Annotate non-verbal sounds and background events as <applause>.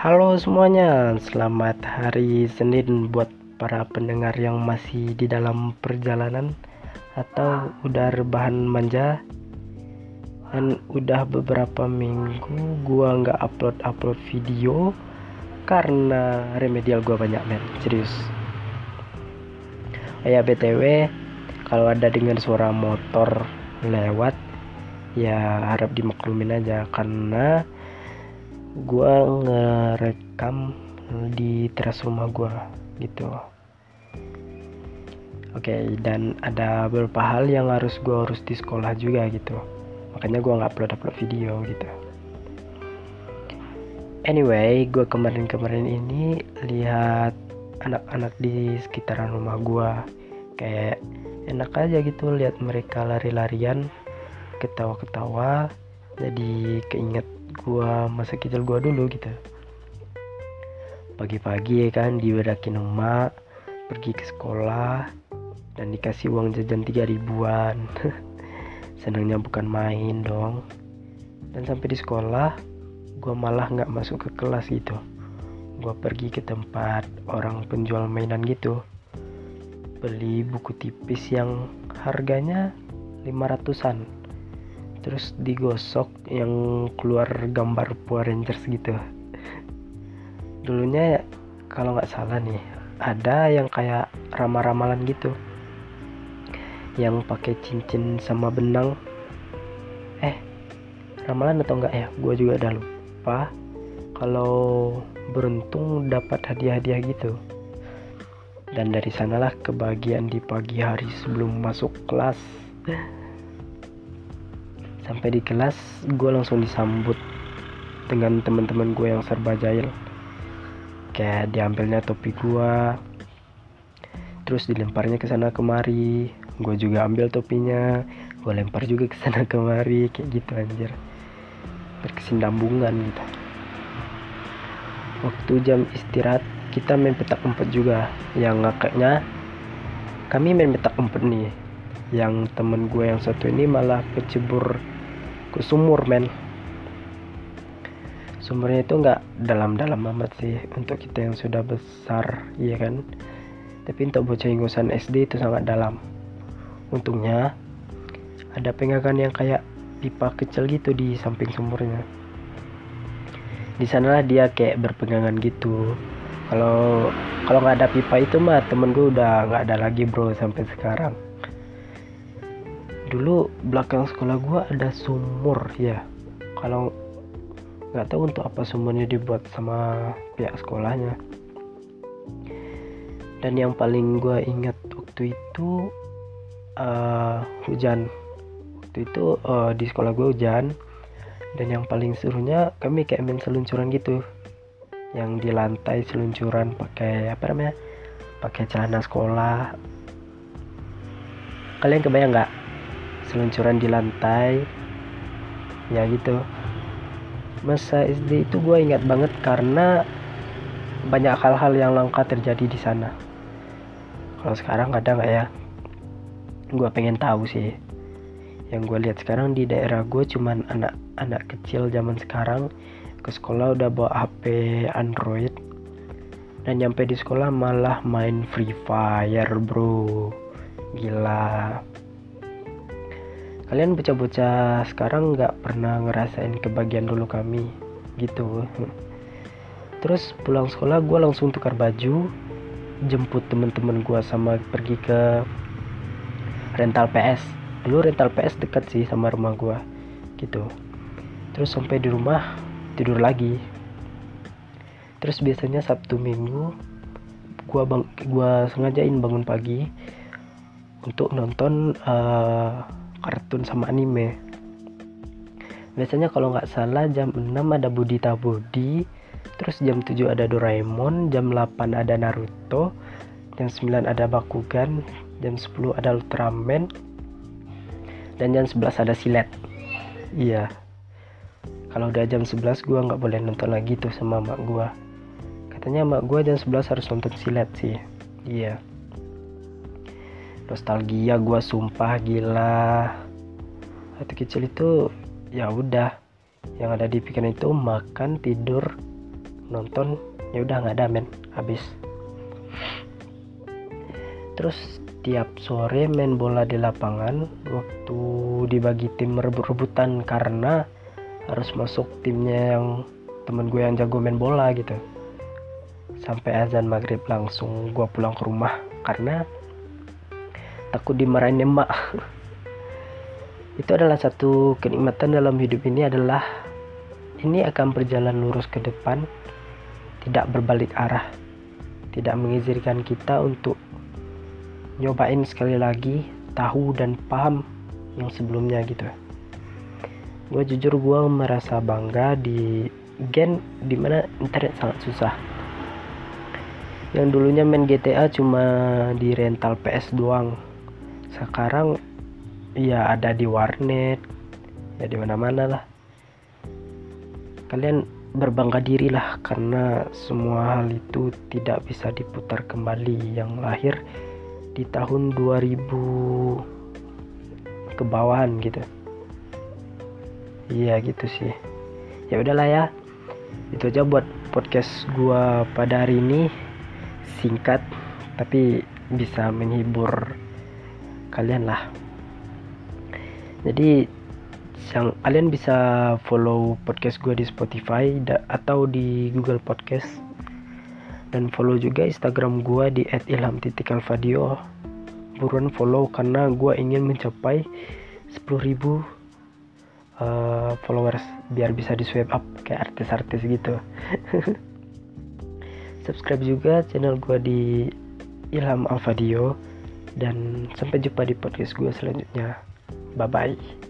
Halo semuanya, selamat hari Senin buat para pendengar yang masih di dalam perjalanan atau udah rebahan manja. Dan udah beberapa minggu gua nggak upload upload video karena remedial gua banyak men. Serius. Oh ya btw kalau ada dengar suara motor lewat ya harap dimaklumin aja karena gua ngerekam di teras rumah gua gitu. Oke okay, dan ada beberapa hal yang harus gua urus di sekolah juga gitu. Makanya gua nggak upload upload video gitu. Anyway gua kemarin-kemarin ini lihat anak-anak di sekitaran rumah gua. Kayak enak aja gitu lihat mereka lari-larian ketawa-ketawa jadi keinget gua masa kecil gua dulu gitu. Pagi-pagi ya kan dibedakin emak pergi ke sekolah dan dikasih uang jajan tiga ribuan. <laughs> Senangnya bukan main dong. Dan sampai di sekolah gua malah nggak masuk ke kelas gitu. Gua pergi ke tempat orang penjual mainan gitu. Beli buku tipis yang harganya 500an terus digosok yang keluar gambar Power Rangers gitu. Dulunya kalau nggak salah nih ada yang kayak ramal-ramalan gitu. Yang pakai cincin sama benang. Eh ramalan atau enggak ya? Gue juga udah lupa. Kalau beruntung dapat hadiah-hadiah gitu. Dan dari sanalah kebahagiaan di pagi hari sebelum masuk kelas sampai di kelas gue langsung disambut dengan teman-teman gue yang serba jahil. Kayak diambilnya topi gue terus dilemparnya ke sana kemari. Gue juga ambil topinya gue lempar juga ke sana kemari kayak gitu anjir. Berkesinambungan gitu. Waktu jam istirahat kita main petak umpet juga. Yang ngakaknya kami main petak umpet nih. Yang temen gue yang satu ini malah kecebur ke sumur men. Sumurnya itu nggak dalam-dalam amat sih untuk kita yang sudah besar iya kan? Tapi untuk bocah ingusan SD itu sangat dalam. Untungnya ada pegangan yang kayak pipa kecil gitu di samping sumurnya. Di sanalah dia kayak berpegangan gitu. Kalau kalau nggak ada pipa itu mah temen gue udah nggak ada lagi bro sampai sekarang dulu belakang sekolah gua ada sumur ya. Kalau nggak tahu untuk apa sumurnya dibuat sama pihak sekolahnya. Dan yang paling gua ingat waktu itu uh, hujan. Waktu itu uh, di sekolah gua hujan. Dan yang paling serunya kami kayak main seluncuran gitu. Yang di lantai seluncuran pakai apa namanya pakai celana sekolah. Kalian kebayang nggak seluncuran di lantai. Ya gitu. Masa SD itu gue ingat banget karena banyak hal-hal yang langka terjadi di sana. Kalau sekarang ada nggak ya? Gue pengen tahu sih. Yang gue lihat sekarang di daerah gue cuman anak-anak kecil zaman sekarang ke sekolah udah bawa HP Android. Dan nyampe di sekolah malah main Free Fire bro. Gila kalian bocah-bocah sekarang nggak pernah ngerasain kebagian dulu kami gitu. Terus pulang sekolah gue langsung tukar baju jemput temen-temen gue sama pergi ke rental PS dulu rental PS dekat sih sama rumah gue gitu. Terus sampai di rumah tidur lagi. Terus biasanya Sabtu Minggu gua bang gua sengajain bangun pagi untuk nonton uh, kartun sama anime. Biasanya kalau nggak salah jam 6 ada Budita Budi terus jam 7 ada Doraemon jam 8 ada Naruto jam 9 ada Bakugan jam 10 ada Ultraman dan jam 11 ada Silet. Iya. Kalau udah jam 11 gua nggak boleh nonton lagi tuh sama mak gua. Katanya mak gua jam 11 harus nonton Silet sih. Iya nostalgia gue sumpah gila. Waktu kecil itu ya udah. Yang ada di pikiran itu makan tidur nonton ya udah nggak ada men. Habis. Terus tiap sore main bola di lapangan waktu dibagi tim rebut-rebutan karena harus masuk timnya yang temen gue yang jago main bola gitu. Sampai azan maghrib langsung gue pulang ke rumah karena takut dimarahin emak itu adalah satu kenikmatan dalam hidup ini adalah ini akan berjalan lurus ke depan tidak berbalik arah tidak mengizinkan kita untuk nyobain sekali lagi tahu dan paham yang sebelumnya gitu. Gue jujur gue merasa bangga di gen di mana internet sangat susah. Yang dulunya main GTA cuma di rental PS doang sekarang ya ada di warnet ya di mana mana lah. Kalian berbangga diri lah karena semua hal itu tidak bisa diputar kembali. Yang lahir di tahun 2000 ke bawahan gitu. Iya gitu sih. Ya udahlah ya. Itu aja buat podcast gua pada hari ini. Singkat tapi bisa menghibur kalian lah jadi yang kalian bisa follow podcast gue di Spotify atau di Google Podcast. Dan follow juga Instagram gue di @ilham_alfadio buruan follow karena gue ingin mencapai 10.000 uh, followers biar bisa di swipe up kayak artis-artis gitu. <laughs> Subscribe juga channel gue di Ilham Alfadio dan sampai jumpa di podcast gue selanjutnya. Bye bye